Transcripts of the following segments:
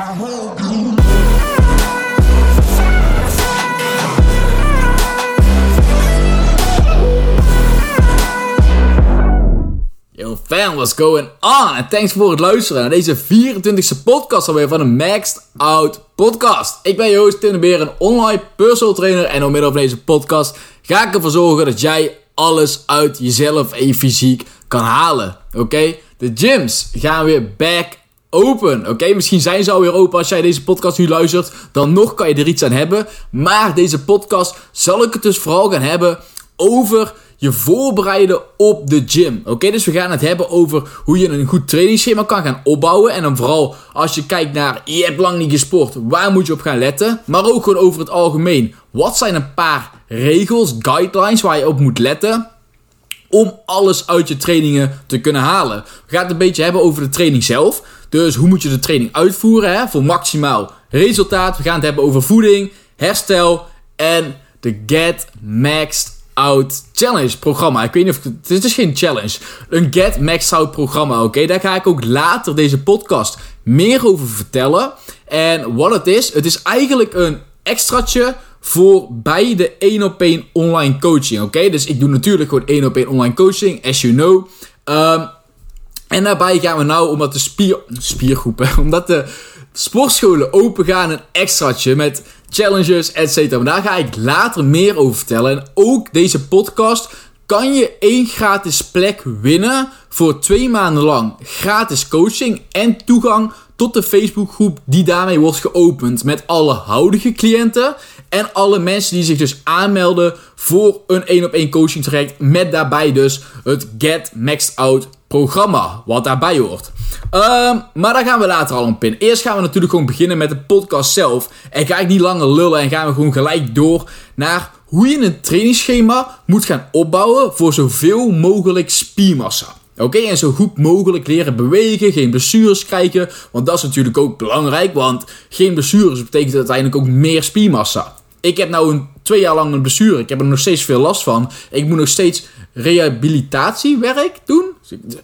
Yo fam, what's going on? En thanks voor het luisteren naar deze 24e podcast alweer van de Maxed Out Podcast. Ik ben je host Tim de Beer, een online personal trainer. En door middel van deze podcast ga ik ervoor zorgen dat jij alles uit jezelf en je fysiek kan halen. Oké? De gyms gaan weer back open. Oké, misschien zijn ze alweer open als jij deze podcast nu luistert. Dan nog kan je er iets aan hebben. Maar deze podcast zal ik het dus vooral gaan hebben over je voorbereiden op de gym. Oké, dus we gaan het hebben over hoe je een goed trainingsschema kan gaan opbouwen. En dan vooral als je kijkt naar, je hebt lang niet gesport, waar moet je op gaan letten? Maar ook gewoon over het algemeen. Wat zijn een paar regels, guidelines waar je op moet letten? Om alles uit je trainingen te kunnen halen. We gaan het een beetje hebben over de training zelf. Dus hoe moet je de training uitvoeren hè, voor maximaal resultaat. We gaan het hebben over voeding, herstel en de Get Maxed Out Challenge programma. Ik weet niet of het, het is geen challenge. Een Get Maxed Out programma. Oké, daar ga ik ook later deze podcast meer over vertellen. En wat het is, het is eigenlijk een extraatje voor bij de 1 op 1 online coaching. Oké, dus ik doe natuurlijk gewoon 1 op 1 online coaching, as you know. Um, en daarbij gaan we nou, omdat de spier, spiergroepen, omdat de sportscholen open gaan, een extraatje met challenges, etc. Maar daar ga ik later meer over vertellen. En ook deze podcast kan je één gratis plek winnen voor twee maanden lang gratis coaching en toegang tot de Facebookgroep die daarmee wordt geopend met alle huidige cliënten en alle mensen die zich dus aanmelden voor een 1 op 1 coaching traject met daarbij dus het Get Maxed Out programma wat daarbij hoort. Um, maar daar gaan we later al op in. Eerst gaan we natuurlijk gewoon beginnen met de podcast zelf. En ga ik niet langer lullen en gaan we gewoon gelijk door naar hoe je een trainingsschema moet gaan opbouwen voor zoveel mogelijk spiermassa. Oké, en zo goed mogelijk leren bewegen, geen blessures krijgen. Want dat is natuurlijk ook belangrijk, want geen blessures betekent uiteindelijk ook meer spiermassa. Ik heb nou een, twee jaar lang een blessure, ik heb er nog steeds veel last van. Ik moet nog steeds rehabilitatiewerk doen.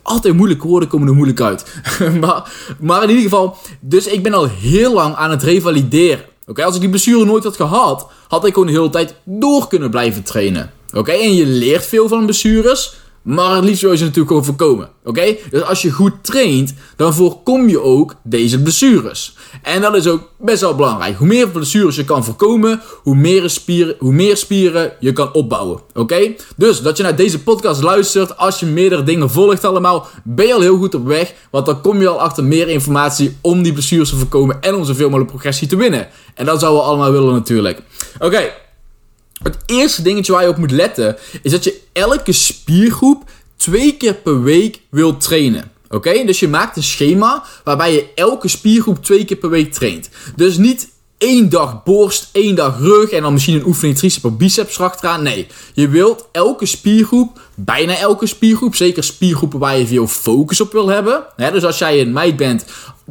Altijd moeilijke woorden komen er moeilijk uit. maar, maar in ieder geval, dus ik ben al heel lang aan het revalideren. Oké, als ik die blessure nooit had gehad, had ik gewoon de hele tijd door kunnen blijven trainen. Oké, en je leert veel van blessures. Maar het liefst wil je ze natuurlijk gewoon voorkomen. Oké? Dus als je goed traint, dan voorkom je ook deze blessures. En dat is ook best wel belangrijk. Hoe meer blessures je kan voorkomen, hoe meer spieren, hoe meer spieren je kan opbouwen. Oké? Dus dat je naar deze podcast luistert, als je meerdere dingen volgt allemaal, ben je al heel goed op weg. Want dan kom je al achter meer informatie om die blessures te voorkomen en om zoveel mogelijk progressie te winnen. En dat zouden we allemaal willen natuurlijk. Oké. Het eerste dingetje waar je op moet letten is dat je elke spiergroep twee keer per week wilt trainen. Oké, dus je maakt een schema waarbij je elke spiergroep twee keer per week traint. Dus niet één dag borst, één dag rug en dan misschien een oefening tricep of biceps erachteraan. Nee, je wilt elke spiergroep, bijna elke spiergroep, zeker spiergroepen waar je veel focus op wil hebben. dus als jij een meid bent,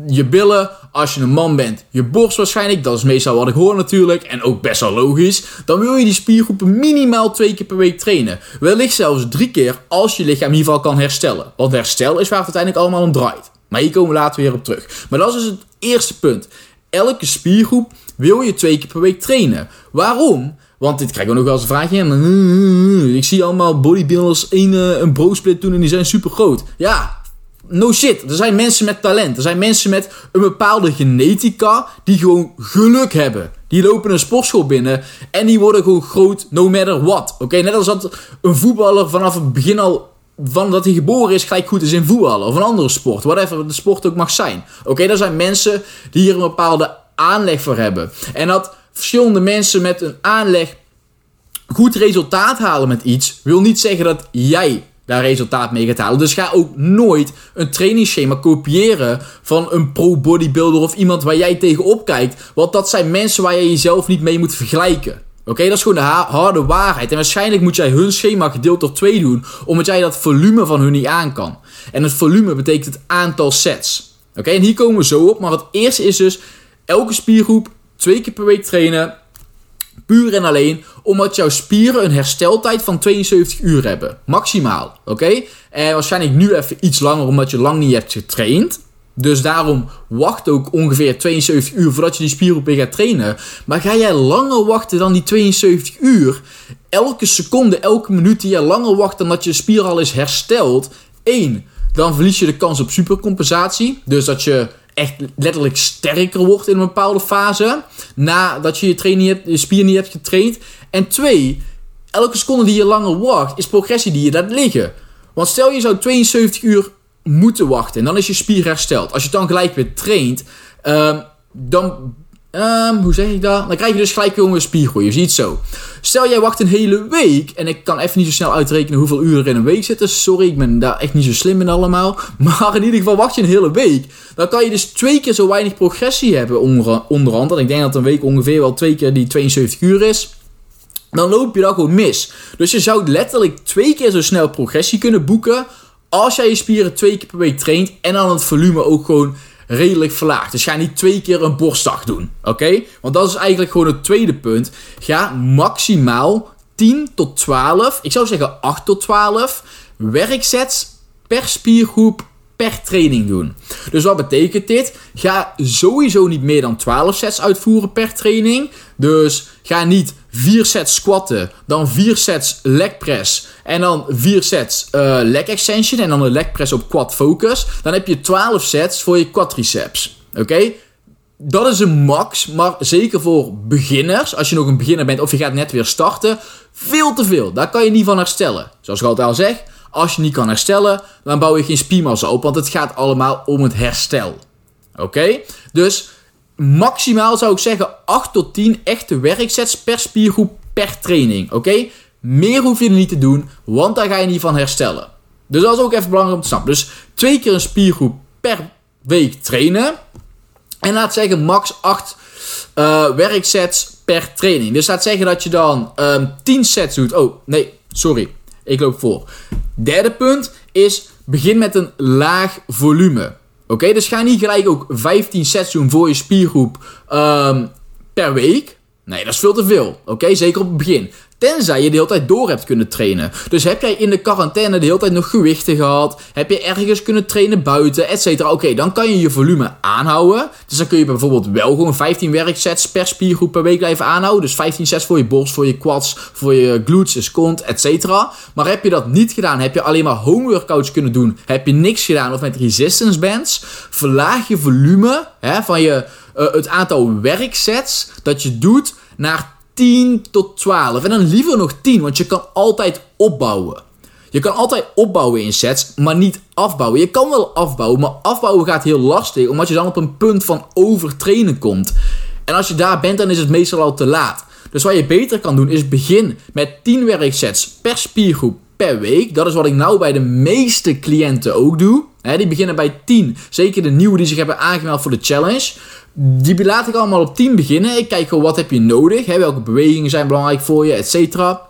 je billen, als je een man bent, je borst waarschijnlijk, dat is meestal wat ik hoor natuurlijk, en ook best wel logisch, dan wil je die spiergroepen minimaal twee keer per week trainen. Wellicht zelfs drie keer als je lichaam in ieder geval kan herstellen. Want herstel is waar het uiteindelijk allemaal om draait. Maar hier komen we later weer op terug. Maar dat is dus het eerste punt. Elke spiergroep wil je twee keer per week trainen. Waarom? Want dit krijg ik nog wel eens een vraagje. Ik zie allemaal bodybuilders een, eh, een bro-split doen en die zijn super groot. Ja, No shit, er zijn mensen met talent. Er zijn mensen met een bepaalde genetica die gewoon geluk hebben. Die lopen een sportschool binnen en die worden gewoon groot no matter what. Oké, net als dat een voetballer vanaf het begin al van dat hij geboren is gelijk goed is in voetballen of een andere sport. Whatever de sport ook mag zijn. Oké, er zijn mensen die hier een bepaalde aanleg voor hebben. En dat verschillende mensen met een aanleg goed resultaat halen met iets, wil niet zeggen dat jij daar resultaat mee gaat halen. Dus ga ook nooit een trainingsschema kopiëren van een pro-bodybuilder of iemand waar jij tegenop kijkt. Want dat zijn mensen waar je jezelf niet mee moet vergelijken. Oké, dat is gewoon de harde waarheid. En waarschijnlijk moet jij hun schema gedeeld door twee doen, omdat jij dat volume van hun niet aan kan. En het volume betekent het aantal sets. Oké, en hier komen we zo op. Maar het eerste is dus elke spiergroep twee keer per week trainen. Puur en alleen omdat jouw spieren een hersteltijd van 72 uur hebben. Maximaal. Oké? En waarschijnlijk nu even iets langer omdat je lang niet hebt getraind. Dus daarom wacht ook ongeveer 72 uur voordat je die spiergroep weer gaat trainen. Maar ga jij langer wachten dan die 72 uur, elke seconde, elke minuut die je langer wacht dan dat je spier al is hersteld, één, dan verlies je de kans op supercompensatie. Dus dat je echt letterlijk sterker wordt in een bepaalde fase. Nadat je je, je spier niet hebt getraind. En twee, elke seconde die je langer wacht, is progressie die je laat liggen. Want stel je zou 72 uur moeten wachten en dan is je spier hersteld. Als je het dan gelijk weer traint, um, dan Um, hoe zeg ik dat? Dan krijg je dus gelijk weer een spiergroei. Je ziet zo. Stel jij wacht een hele week. En ik kan even niet zo snel uitrekenen hoeveel uren er in een week zitten. Sorry, ik ben daar echt niet zo slim in allemaal. Maar in ieder geval wacht je een hele week. Dan kan je dus twee keer zo weinig progressie hebben onder, onderhand. En ik denk dat een week ongeveer wel twee keer die 72 uur is. Dan loop je dat gewoon mis. Dus je zou letterlijk twee keer zo snel progressie kunnen boeken. Als jij je spieren twee keer per week traint. En dan het volume ook gewoon redelijk verlaagd. Dus ga niet twee keer een borstdag doen. Oké? Want dat is eigenlijk gewoon het tweede punt. Ga maximaal 10 tot 12, ik zou zeggen 8 tot 12 werksets per spiergroep per training doen. Dus wat betekent dit? Ga sowieso niet meer dan 12 sets uitvoeren per training. Dus ga niet 4 sets squatten, dan 4 sets leg press en dan 4 sets uh, leg extension en dan een leg press op quad focus. Dan heb je 12 sets voor je quadriceps. Oké? Dat is een max, maar zeker voor beginners, als je nog een beginner bent of je gaat net weer starten, veel te veel. Daar kan je niet van herstellen. Zoals ik altijd al zeg, als je niet kan herstellen, dan bouw je geen spiermassa op, want het gaat allemaal om het herstel. Oké? Dus maximaal zou ik zeggen 8 tot 10 echte werksets per spiergroep per training. Oké? Meer hoef je er niet te doen, want daar ga je niet van herstellen. Dus dat is ook even belangrijk om te snappen. Dus twee keer een spiergroep per week trainen. En laat zeggen max 8 uh, eh, werksets per training. Dus laat zeggen dat je dan um, ehm, 10 sets doet. Oh, nee, sorry. Ik loop voor. Derde punt is begin met een laag volume. Oké, dus ga niet gelijk ook 15 sets doen voor je spiergroep um, per week. Nee, dat is veel te veel. Oké, zeker op het begin. Tenzij je de hele tijd door hebt kunnen trainen. Dus heb jij in de quarantaine de hele tijd nog gewichten gehad? Heb je ergens kunnen trainen buiten, et cetera? Oké, dan kan je je volume aanhouden. Dus dan kun je bijvoorbeeld wel gewoon 15 werksets per spiergroep per week blijven aanhouden. Dus 15 sets voor je borst, voor je quads, voor je glutes, kont, et cetera. Maar heb je dat niet gedaan, heb je alleen maar home workouts kunnen doen, heb je niks gedaan of met resistance bands, verlaag je volume hè, van je, uh, het aantal werksets dat je doet naar 10 tot 12. En dan liever nog 10, want je kan altijd opbouwen. Je kan altijd opbouwen in sets, maar niet afbouwen. Je kan wel afbouwen, maar afbouwen gaat heel lastig, omdat je dan op een punt van overtrainen komt. En als je daar bent, dan is het meestal al te laat. Dus wat je beter kan doen, is begin met 10 werksets per spiergroep per week. Dat is wat ik nou bij de meeste cliënten ook doe. Die beginnen bij 10. Zeker de nieuwe die zich hebben aangemeld voor de challenge. Die laat ik allemaal op 10 beginnen. Ik kijk gewoon wat heb je nodig. Hè, welke bewegingen zijn belangrijk voor je, et cetera.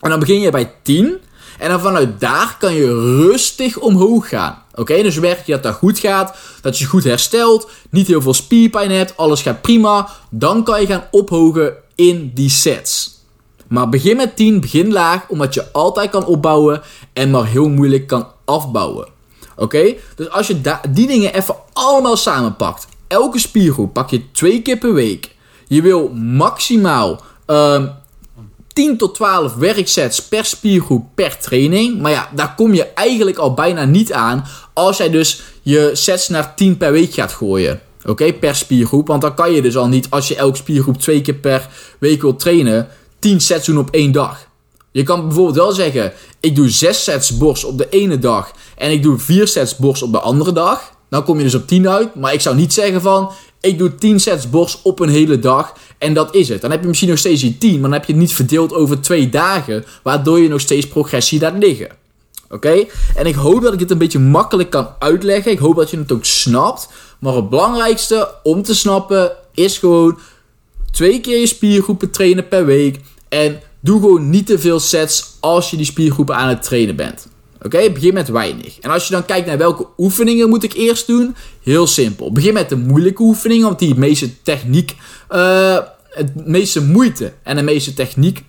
En dan begin je bij 10. En dan vanuit daar kan je rustig omhoog gaan. Oké, dus werk je dat dat goed gaat. Dat je goed herstelt. Niet heel veel spierpijn hebt. Alles gaat prima. Dan kan je gaan ophogen in die sets. Maar begin met 10, begin laag, omdat je altijd kan opbouwen en maar heel moeilijk kan afbouwen. Oké? Dus als je die dingen even allemaal samenpakt elke spiergroep pak je twee keer per week. Je wil maximaal 10 ehm, tot 12 werksets per spiergroep per training. Maar ja, daar kom je eigenlijk al bijna niet aan als jij dus je sets naar 10 per week gaat gooien. Oké, per spiergroep. Want dan kan je dus al niet, als je elke spiergroep twee keer per week wilt trainen, 10 sets doen op één dag. Je kan bijvoorbeeld wel zeggen: ik doe 6 sets borst op de ene dag en ik doe 4 sets borst op de andere dag. Dan kom je dus op 10 uit. Maar ik zou niet zeggen van, ik doe 10 sets borst op een hele dag. En dat is het. Dan heb je misschien nog steeds die 10. Maar dan heb je het niet verdeeld over twee dagen. Waardoor je nog steeds progressie laat liggen. Oké? En ik hoop dat ik het een beetje makkelijk kan uitleggen. Ik hoop dat je het ook snapt. Maar het belangrijkste om te snappen is gewoon twee keer je spiergroepen trainen per week. En doe gewoon niet te veel sets als je die spiergroepen aan het trainen bent. Oké, begin met weinig. En als je dan kijkt naar welke oefeningen moet ik eerst doen, heel simpel. Begin met de moeilijke oefeningen, want die het meeste techniek, uh, het meeste moeite en de meeste techniek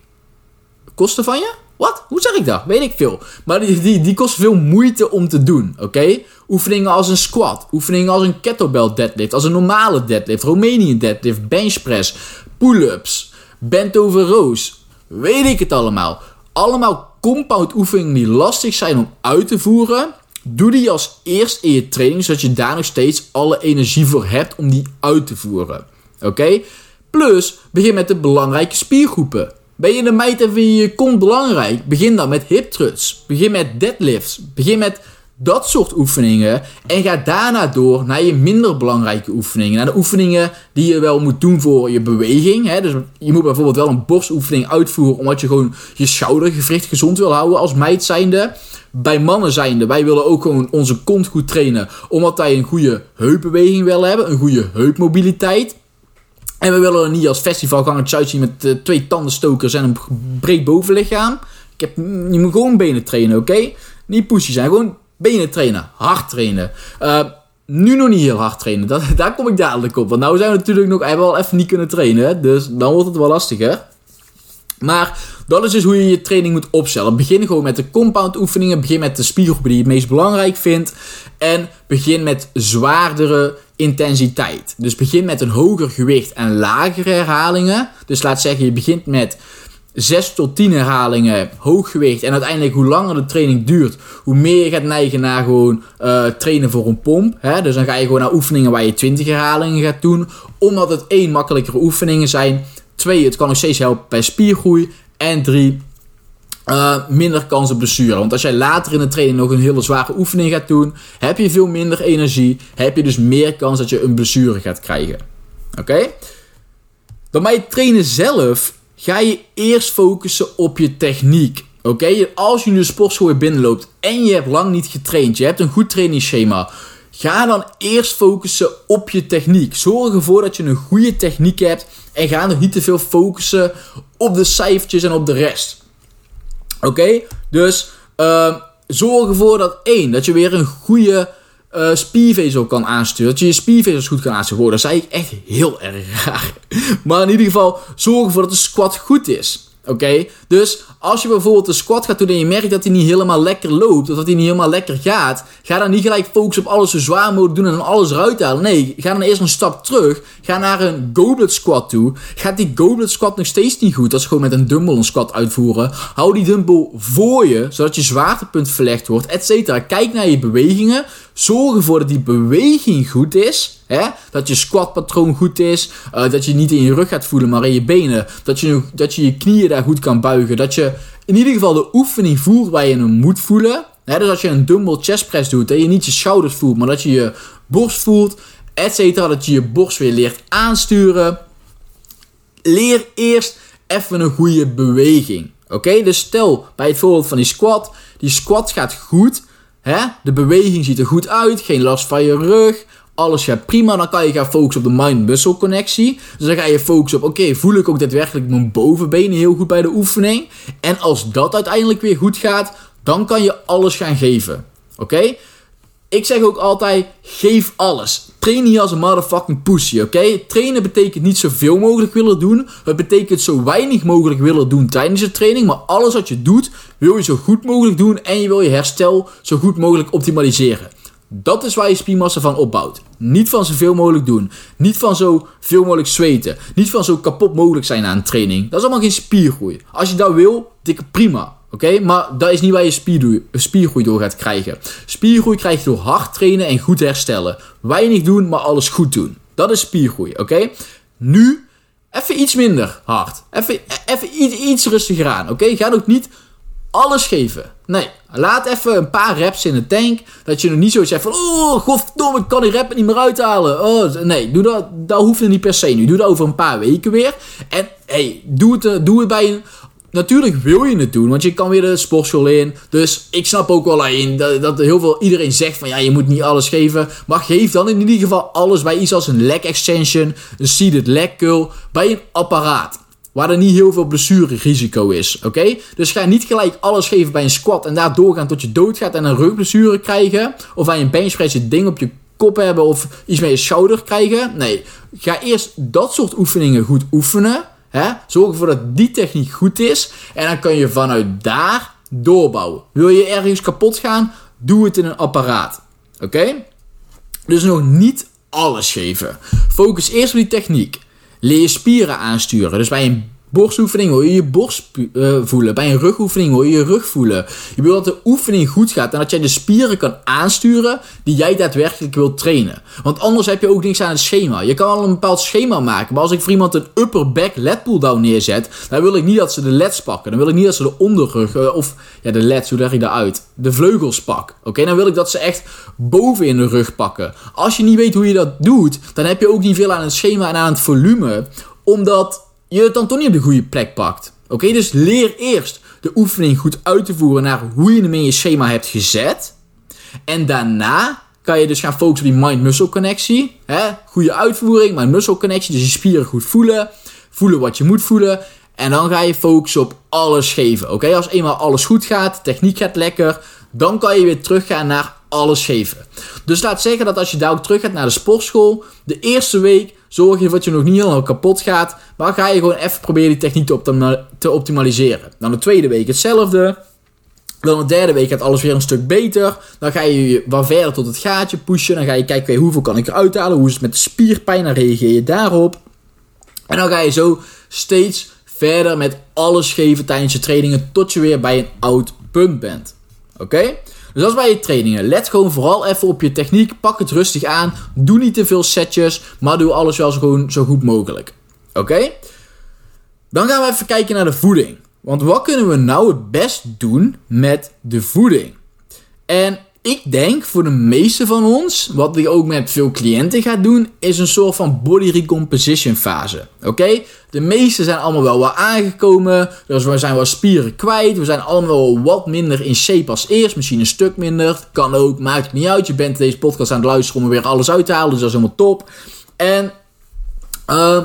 kosten van je. Wat? Hoe zeg ik dat? Weet ik veel. Maar die, die, die kost veel moeite om te doen, oké? Oefeningen als een squat, oefeningen als een kettlebell deadlift, als een normale deadlift, Romanian deadlift, benchpress, pull-ups, bent over rows. Weet ik het allemaal. Allemaal compound oefeningen die lastig zijn om uit te voeren. Doe die als eerst in je training, zodat je daar nog steeds alle energie voor hebt om die uit te voeren. Oké? Plus, begin met de belangrijke spiergroepen. Ben je een meid en vind je je kont belangrijk? Begin dan met hip thrusts. Begin met deadlifts. Begin met dat soort oefeningen. En ga daarna door naar je minder belangrijke oefeningen. Naar de oefeningen die je wel moet doen voor je beweging. Hè? Dus je moet bijvoorbeeld wel een borstoefening uitvoeren. Omdat je gewoon je schoudergewricht gezond wil houden als meid zijnde. Bij mannen zijnde, wij willen ook gewoon onze kont goed trainen. Omdat wij een goede heupbeweging willen hebben. Een goede heupmobiliteit. En we willen er niet als festivalgangertje uitzien met uh, twee tandenstokers en een breed bovenlichaam. Ik heb, je moet gewoon benen trainen, oké? Niet pushy zijn, gewoon benen trainen, hard trainen. Uh, nu nog niet heel hard trainen, daar kom ik dadelijk op. Want nou zijn we natuurlijk nog wel even niet kunnen trainen, dus dan wordt het wel lastiger. Maar dat is dus hoe je je training moet opstellen. Begin gewoon met de compound oefeningen. Begin met de spiergroepen die je het meest belangrijk vindt. En begin met zwaardere intensiteit. Dus begin met een hoger gewicht en lagere herhalingen. Dus laat zeggen, je begint met 6 tot 10 herhalingen, hoog gewicht. En uiteindelijk, hoe langer de training duurt, hoe meer je gaat neigen naar gewoon uh, trainen voor een pomp. Hè? Dus dan ga je gewoon naar oefeningen waar je 20 herhalingen gaat doen. Omdat het één makkelijkere oefeningen zijn. Twee, het kan nog steeds helpen bij spiergroei. En drie, uh, minder kans op blessure. Want als jij later in de training nog een hele zware oefening gaat doen, heb je veel minder energie. Heb je dus meer kans dat je een blessure gaat krijgen. Oké? Dan bij het trainen zelf ga je eerst focussen op je techniek. Oké? Als je nu de sportschool binnenloopt en je hebt lang niet getraind, je hebt een goed trainingsschema. Ga dan eerst focussen op je techniek. Zorg ervoor dat je een goede techniek hebt. En ga nog niet te veel focussen op de cijfertjes en op de rest. Oké? Dus uh, zorg ervoor dat één, dat je weer een goede uh, kan aansturen. Dat je je spiervezels goed kan aansturen. Dat zei ik echt heel erg raar. Maar in ieder geval, zorg ervoor dat de squat goed is. Oké? Dus als je bijvoorbeeld een squat gaat doen en je merkt dat hij niet helemaal lekker loopt, of dat hij niet helemaal lekker gaat, ga dan niet gelijk focussen op alles zo zwaar mogelijk doen en dan alles eruit halen. Nee, ga dan eerst een stap terug. Ga naar een goblet squat toe. Gaat die goblet squat nog steeds niet goed? Dat is gewoon met een dumbbell een squat uitvoeren. Hou die dumbbell voor je, zodat je zwaartepunt verlegd wordt, et cetera. Kijk naar je bewegingen. Zorg ervoor dat die beweging goed is. Hè? Dat je squatpatroon goed is. Uh, dat je niet in je rug gaat voelen, maar in je benen. Dat je, dat je je knieën daar goed kan buigen. Dat je in ieder geval de oefening voelt waar je hem moet voelen. Hè? Dus als je een dumbbell chest press doet, dat je niet je schouders voelt, maar dat je je borst voelt. Et cetera. Dat je je borst weer leert aansturen. Leer eerst even een goede beweging. Oké, dus stel bij het voorbeeld van die squat. Die squat gaat goed. Hè? De beweging ziet er goed uit. Geen last van je rug. Alles gaat prima. Dan kan je gaan focussen op de mind-muscle connectie. Dus dan ga je focussen op: oké, voel ik ook daadwerkelijk mijn bovenbenen heel goed bij de oefening. En als dat uiteindelijk weer goed gaat, dan kan je alles gaan geven. Oké? Ik zeg ook altijd: geef alles. Train niet als een motherfucking pussy, oké? Trainen betekent niet zoveel mogelijk willen doen. Het betekent zo weinig mogelijk willen doen tijdens de training. Maar alles wat je doet, wil je zo goed mogelijk doen. En je wil je herstel zo goed mogelijk optimaliseren. Dat is waar je spiermassa van opbouwt. Niet van zoveel mogelijk doen. Niet van zo veel mogelijk zweten. Niet van zo kapot mogelijk zijn aan een training. Dat is allemaal geen spiergroei. Als je dat wil, dikke prima. Oké, maar dat is niet waar je spiergroei door gaat krijgen. Spiergroei krijg je door hard trainen en goed herstellen. Weinig doen, maar alles goed doen. Dat is spiergroei, oké? Nu, even iets minder hard. Even, even iets, iets rustiger aan, oké? Ga ook niet alles geven. Nee, laat even een paar reps in de tank. Dat je nog niet zo zegt van... Oh, godverdomme, ik kan die rep niet meer uithalen. Oh, nee, doe dat, dat hoeft niet per se nu. Doe dat over een paar weken weer. En hey, doe het, eh, doe het bij een... Natuurlijk wil je het doen, want je kan weer de sportschool in. Dus ik snap ook wel in dat, dat heel veel iedereen zegt van ja, je moet niet alles geven. Maar geef dan in ieder geval alles bij iets als een leg extension, een seated leg curl, bij een apparaat. Waar er niet heel veel blessurerisico is. Oké? Dus ga niet gelijk alles geven bij een squat en daar doorgaan tot je doodgaat en een rugblessure krijgen. Of bij een benchpress ding op je kop hebben of iets met je schouder krijgen. Nee, ga eerst dat soort oefeningen goed oefenen. Hè? Zorg ervoor dat die techniek goed is. En dan kan je vanuit daar doorbouwen. Wil je ergens kapot gaan? Doe het in een apparaat. Oké? Dus nog niet alles geven. Focus eerst op die techniek. Leer je spieren aansturen. Dus bij een borstoefening hoor je je borst uh, voelen. Bij een rugoefening hoor je je rug voelen. Je wil dat de oefening goed gaat en dat jij de spieren kan aansturen die jij daadwerkelijk wilt trainen. Want anders heb je ook niks aan het schema. Je kan wel een bepaald schema maken, maar als ik voor iemand een upper back lat pull down neerzet, dan wil ik niet dat ze de leds pakken. Dan wil ik niet dat ze de onderrug, uh, of ja, de leds, hoe leg ik dat uit? De vleugels pak. Oké, dan wil ik dat ze echt boven in de rug pakken. Als je niet weet hoe je dat doet, dan heb je ook niet veel aan het schema en aan het volume, omdat je het dan toch niet op de goede plek pakt. Oké, dus leer eerst de oefening goed uit te voeren naar hoe je hem in je schema hebt gezet. En daarna kan je dus gaan focussen op die mind-muscle connectie. Hè? Goede uitvoering, mind-muscle connectie. Dus je spieren goed voelen. Voelen wat je moet voelen. En dan ga je focussen op alles geven. Oké, als eenmaal alles goed gaat, techniek gaat lekker. Dan kan je weer teruggaan naar alles geven. Dus laat zeggen dat als je daar ook terug gaat naar de sportschool. De eerste week Zorg je dat je nog niet helemaal kapot gaat. Maar ga je gewoon even proberen die techniek te, optimaliseren. Dan de tweede week hetzelfde. Dan de derde week gaat alles weer een stuk beter. Dan ga je wat verder tot het gaatje pushen. Dan ga je kijken, hoeveel kan ik eruit halen? Hoe is het met de spierpijn? Dan reageer je daarop. En dan ga je zo steeds verder met alles geven tijdens je trainingen. Tot je weer bij een oud punt bent. Oké? Dus als bij je trainingen. Let gewoon vooral even op je techniek. Pak het rustig aan. Doe niet te veel setjes. Maar doe alles wel zo, gewoon zo goed mogelijk. Oké? Dan gaan we even kijken naar de voeding. Want wat kunnen we nou het best doen met de voeding? En ik denk voor de meeste van ons, wat ik ook met veel cliënten ga doen, is een soort van body recomposition fase. Oké? De meeste zijn allemaal wel wat aangekomen. Dus we zijn wel spieren kwijt. We zijn allemaal wat minder in shape als eerst. Misschien een stuk minder. Kan ook, maakt het niet uit. Je bent deze podcast aan het luisteren om er weer alles uit te halen. Dus dat is helemaal top. En uh,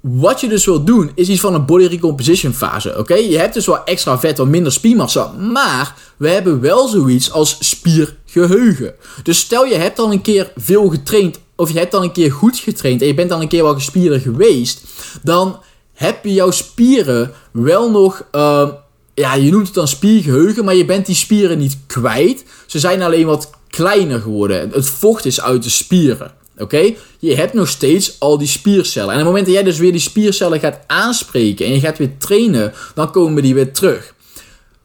wat je dus wilt doen, is iets van een body recomposition fase. Oké, je hebt dus wel extra vet, wat minder spiermassa. Maar we hebben wel zoiets als spiergeheugen. Dus stel je hebt al een keer veel getraind, of je hebt al een keer goed getraind en je bent al een keer wel gespierder geweest, dan heb je jouw spieren wel nog. Uh, ja, je noemt het dan spiergeheugen, maar je bent die spieren niet kwijt. Ze zijn alleen wat kleiner geworden. Het vocht is uit de spieren. Oké? Je hebt nog steeds al die spiercellen. En op het moment dat jij dus weer die spiercellen gaat aanspreken en je gaat weer trainen, dan komen die weer terug.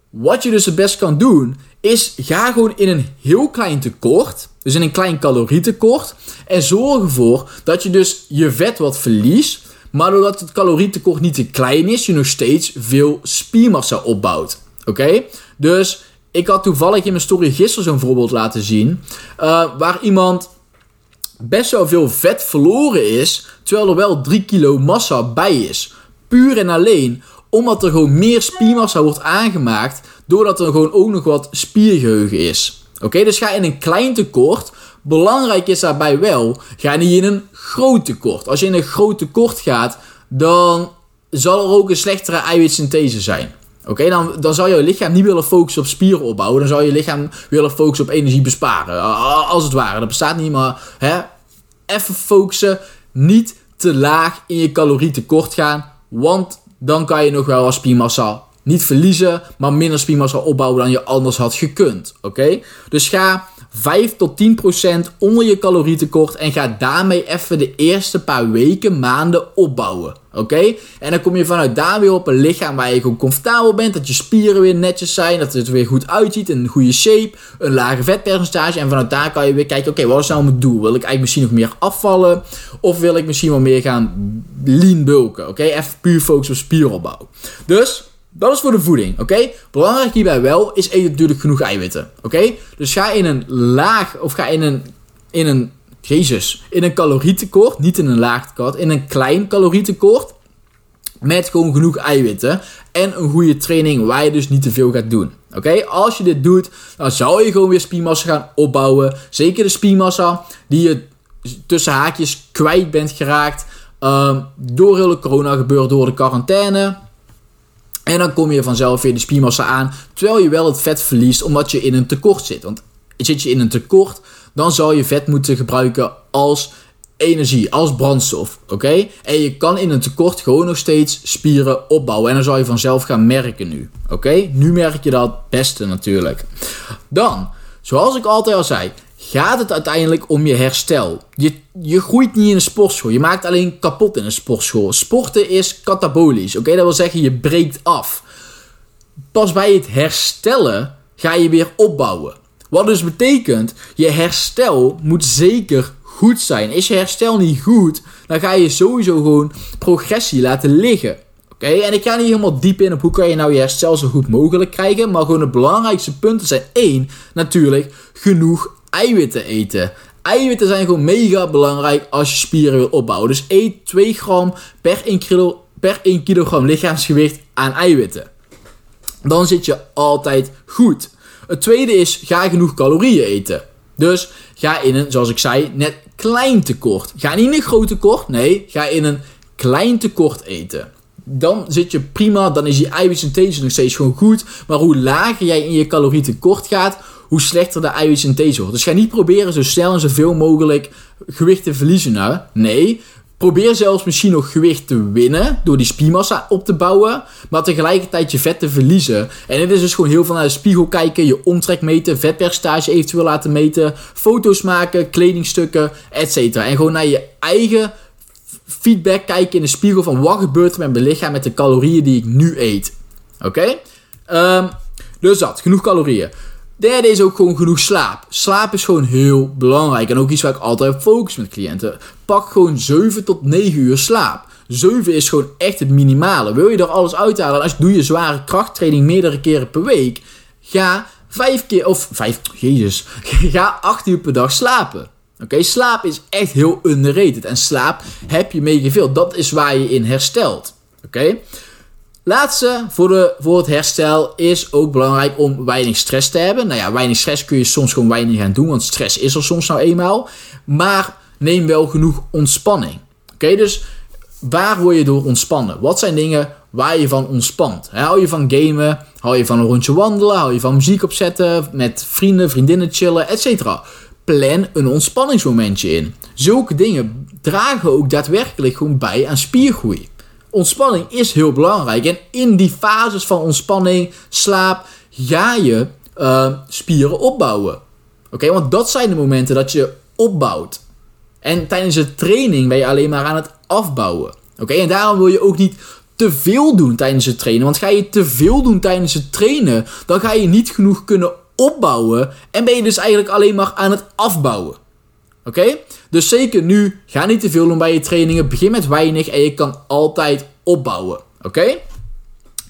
Wat je dus het best kan doen, is ga gewoon in een heel klein tekort, dus in een klein calorietekort, en zorg ervoor dat je dus je vet wat verliest, maar doordat het calorietekort niet te klein is, je nog steeds veel spiermassa opbouwt. Oké? Dus ik had toevallig in mijn story gisteren zo'n voorbeeld laten zien, uh, waar iemand best wel veel vet verloren is, terwijl er wel 3 kilo massa bij is. Puur en alleen omdat er gewoon meer spiermassa wordt aangemaakt, doordat er gewoon ook nog wat spiergeheugen is. Oké, dus ga in een klein tekort. Belangrijk is daarbij wel, ga niet in een groot tekort. Als je in een groot tekort gaat, dan zal er ook een slechtere eiwitsynthese zijn. Oké, dan, dan zal je lichaam niet willen focussen op spieren opbouwen. Dan zal je lichaam willen focussen op energie besparen. Als het ware. Dat bestaat niet, maar hè, even focussen. Niet te laag in je calorietekort gaan. Want dan kan je nog wel wat spiermassa niet verliezen, maar minder spiermassa opbouwen dan je anders had gekund. Oké? Dus ga 5 tot 10 procent onder je calorietekort en ga daarmee even de eerste paar weken, maanden opbouwen. Oké? En dan kom je vanuit daar weer op een lichaam waar je gewoon comfortabel bent. Dat je spieren weer netjes zijn. Dat het er weer goed uitziet. Een goede shape. Een lage vetpercentage. En vanuit daar kan je weer kijken. Oké, wat is nou mijn doel? Wil ik eigenlijk misschien nog meer afvallen? Of wil ik misschien wel meer gaan lean bulken? Oké? Even puur focussen op spieropbouw. Dus dat is voor de voeding, oké? Belangrijk hierbij wel is eet natuurlijk genoeg eiwitten, oké? Dus ga in een laag, of ga in een, in een, jezus, in een calorietekort, niet in een laag tekort, in een klein calorietekort, met gewoon genoeg eiwitten en een goede training waar je dus niet te veel gaat doen. Oké, als je dit doet, dan zou je gewoon weer spiermassa gaan opbouwen. Zeker de spiermassa die je tussen haakjes kwijt bent geraakt um, door hele corona gebeurt, door de quarantaine. En dan kom je vanzelf weer de spiermassa aan, terwijl je wel het vet verliest omdat je in een tekort zit. Want zit je in een tekort, dan zal je vet moeten gebruiken als energie, als brandstof. Oké? En je kan in een tekort gewoon nog steeds spieren opbouwen. En dan zal je vanzelf gaan merken nu. Oké? Nu merk je dat het beste natuurlijk. Dan, zoals ik altijd al zei, gaat het uiteindelijk om je herstel. Je, je groeit niet in een sportschool. Je maakt alleen kapot in een sportschool. Sporten is katabolisch. Oké, dat wil zeggen je breekt af. Pas bij het herstellen ga je weer opbouwen. Wat dus betekent, je herstel moet zeker goed zijn. Is je herstel niet goed, dan ga je sowieso gewoon progressie laten liggen. Oké, en ik ga niet helemaal diep in op hoe kan je nou je herstel zo goed mogelijk krijgen. Maar gewoon de belangrijkste punten zijn één, natuurlijk, genoeg eiwitten eten. Eiwitten zijn gewoon mega belangrijk als je spieren wil opbouwen. Dus eet 2 gram per 1, kilo, per 1 kilogram lichaamsgewicht aan eiwitten. Dan zit je altijd goed. Het tweede is, ga genoeg calorieën eten. Dus ga in een, zoals ik zei, net klein tekort. Ga niet in een groot tekort, nee, ga in een klein tekort eten. Dan zit je prima, dan is je eiwitsynthese nog steeds gewoon goed. Maar hoe lager jij in je calorietekort gaat, hoe slechter de eiwitsynthese wordt. Dus ga niet proberen zo snel en zoveel mogelijk gewicht te verliezen. Nou. Nee, probeer zelfs misschien nog gewicht te winnen door die spiermassa op te bouwen, maar tegelijkertijd je vet te verliezen. En dit is dus gewoon heel veel naar de spiegel kijken, je omtrek meten, vetpercentage eventueel laten meten, foto's maken, kledingstukken, etc. En gewoon naar je eigen feedback kijken in de spiegel van wat gebeurt met mijn lichaam met de calorieën die ik nu eet. Oké? Ehm, dus dat, genoeg calorieën. Derde is ook gewoon genoeg slaap. Slaap is gewoon heel belangrijk. En ook iets waar ik altijd op focus met cliënten. Pak gewoon 7 tot 9 uur slaap. 7 is gewoon echt het minimale. Wil je er alles uithalen? Als je doe je zware krachttraining meerdere keren per week. Ga 5 keer, of 5, jezus. Ga 8 uur per dag slapen. Oké, slaap is echt heel underrated. En slaap heb je mega veel. Dat is waar je in herstelt. Oké. Laatste voor, de, voor het herstel is ook belangrijk om weinig stress te hebben. Nou ja, weinig stress kun je soms gewoon weinig gaan doen, want stress is er soms nou eenmaal. Maar neem wel genoeg ontspanning. Oké, dus waar word je door ontspannen? Wat zijn dingen waar je van ontspant? Hou je van gamen? Hou je van een rondje wandelen? Hou je van muziek opzetten? Met vrienden, vriendinnen chillen, etc. Plan een ontspanningsmomentje in. Zulke dingen dragen ook daadwerkelijk gewoon bij aan spiergroei ontspanning is heel belangrijk. En in die fases van ontspanning, slaap, ga je uh, spieren opbouwen. Oké, want dat zijn de momenten dat je opbouwt. En tijdens de training ben je alleen maar aan het afbouwen. Oké, en daarom wil je ook niet te veel doen tijdens het trainen. Want ga je te veel doen tijdens het trainen, dan ga je niet genoeg kunnen opbouwen. En ben je dus eigenlijk alleen maar aan het afbouwen. Oké? Dus zeker nu, ga niet te veel doen bij je trainingen. Begin met weinig en je kan altijd opbouwen. Oké?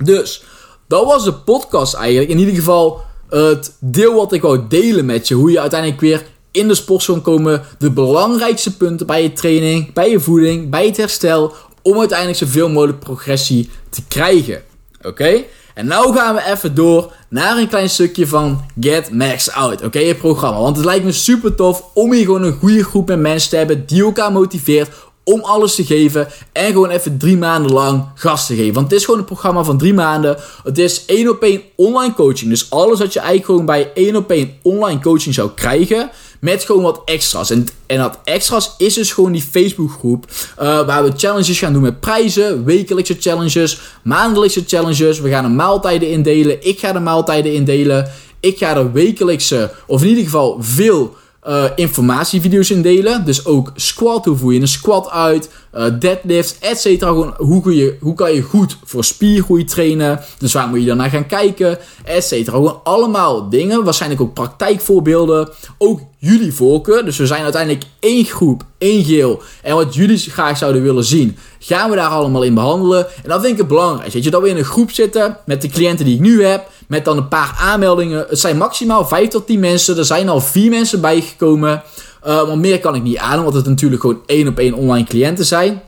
Dus, dat was de podcast eigenlijk. In ieder geval het deel wat ik wou delen met je. Hoe je uiteindelijk weer in de sport kan komen. De belangrijkste punten bij je training, bij je voeding, bij het herstel. Om uiteindelijk zoveel mogelijk progressie te krijgen. Oké? En nou gaan we even door naar een klein stukje van Get Max Out. Oké, je programma. Want het lijkt me super tof om hier gewoon een goede groep met mensen te hebben die elkaar motiveert om alles te geven en gewoon even drie maanden lang gas te geven. Want het is gewoon een programma van drie maanden. Het is één op één online coaching. Dus alles wat je eigenlijk gewoon bij één op één online coaching zou krijgen, met gewoon wat extra's. En, en dat extra's is dus gewoon die Facebookgroep. Uh, waar we challenges gaan doen met prijzen. Wekelijkse challenges. Maandelijkse challenges. We gaan de maaltijden indelen. Ik ga de maaltijden indelen. Ik ga er wekelijkse, of in ieder geval veel uh, informatievideo's indelen. Dus ook squat, hoe voer je een squat uit, uh, deadlifts, etc. Gewoon hoe, je, hoe kan je goed voor spiergroei trainen. Dus waar moet je dan naar gaan kijken, etc. Gewoon allemaal dingen, waarschijnlijk ook praktijkvoorbeelden. Ook jullie voorkeur. Dus we zijn uiteindelijk één groep, één geel. En wat jullie graag zouden willen zien, gaan we daar allemaal in behandelen. En dat vind ik het belangrijk. Weet je, dat we in een groep zitten met de cliënten die ik nu heb. Met dan een paar aanmeldingen. Het zijn maximaal 5 tot 10 mensen. Er zijn al 4 mensen bijgekomen. Uh, want meer kan ik niet aan, want het natuurlijk gewoon één op één online cliënten zijn.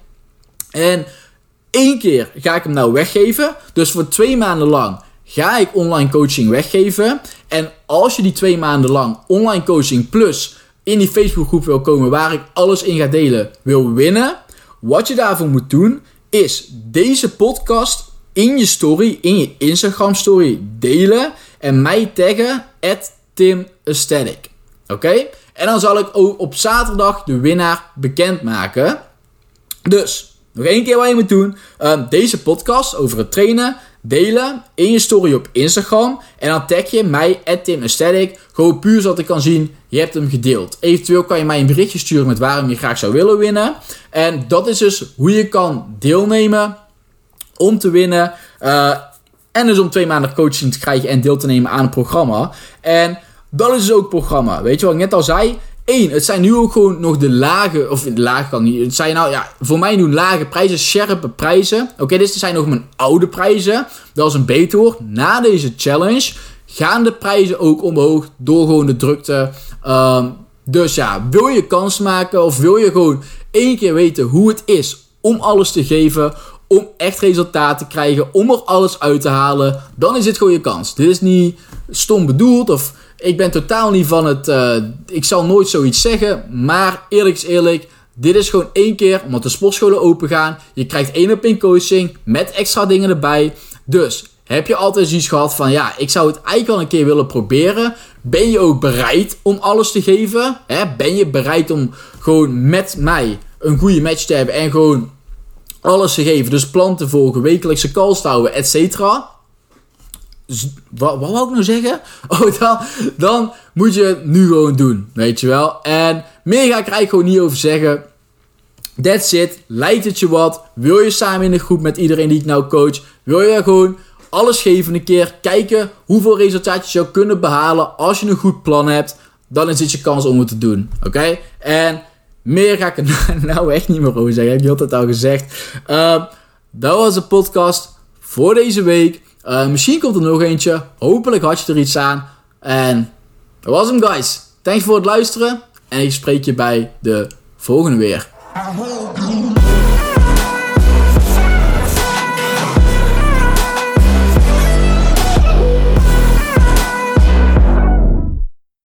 En één keer ga ik hem nou weggeven. Dus voor twee maanden lang ga ik online coaching weggeven. En als je die twee maanden lang online coaching plus in die Facebookgroep wil komen waar ik alles in ga delen, wil winnen. Wat je daarvoor moet doen, is deze podcast in je story, in je Instagram story delen en mij taggen at Tim Oké? En dan zal ik ook op zaterdag de winnaar bekendmaken. Dus, nog één keer wat je moet doen. Ehm, deze podcast over het trainen delen in je story op Instagram. En dan tag je mij, Tim Aesthetic. Gewoon puur zodat ik kan zien, je hebt hem gedeeld. Eventueel kan je mij een berichtje sturen met waarom je graag zou willen winnen. En dat is dus hoe je kan deelnemen om te winnen. Uh, en dus om twee maanden coaching te krijgen en deel te nemen aan het programma. En dat is dus ook programma. Weet je wat ik net al zei? Eén, het zijn nu ook gewoon nog de lage, of de lage kan niet. Het zijn nou ja, voor mij nu lage prijzen, scherpe prijzen. Oké, dit zijn nog mijn oude prijzen. Dat is een beter hoor. Na deze challenge gaan de prijzen ook omhoog door gewoon de drukte. Um, dus ja, wil je kans maken of wil je gewoon één keer weten hoe het is om alles te geven, om echt resultaat te krijgen, om er alles uit te halen, dan is dit je kans. Dit is niet stom bedoeld of ik ben totaal niet van het. Uh, ik zal nooit zoiets zeggen, maar eerlijk is eerlijk. Dit is gewoon één keer omdat de sportscholen open gaan. Je krijgt één op één coaching met extra dingen erbij. Dus heb je altijd zoiets gehad van ja, ik zou het eigenlijk wel een keer willen proberen. Ben je ook bereid om alles te geven? Ben je bereid om gewoon met mij een goede match te hebben en gewoon alles te geven. Dus plan te volgen, wekelijkse calls houden, et cetera. Wat, wat wou ik nou zeggen? Oh, dan, dan moet je het nu gewoon doen, weet je wel. En meer ga ik er eigenlijk gewoon niet over zeggen. That's it. Lijkt het je wat? Wil je samen in de groep met iedereen die ik nou coach? Wil je gewoon alles geven een keer? Kijken hoeveel resultaten je zou kunnen behalen als je een goed plan hebt. Dan is dit je kans om het te doen. Oké? En meer ga ik er nou echt niet meer over zeggen. Heb je altijd al gezegd. Uh, dat was de podcast voor deze week. Uh, misschien komt er nog eentje. Hopelijk had je er iets aan. En dat was hem, guys. Thanks voor het luisteren. En ik spreek je bij de volgende weer.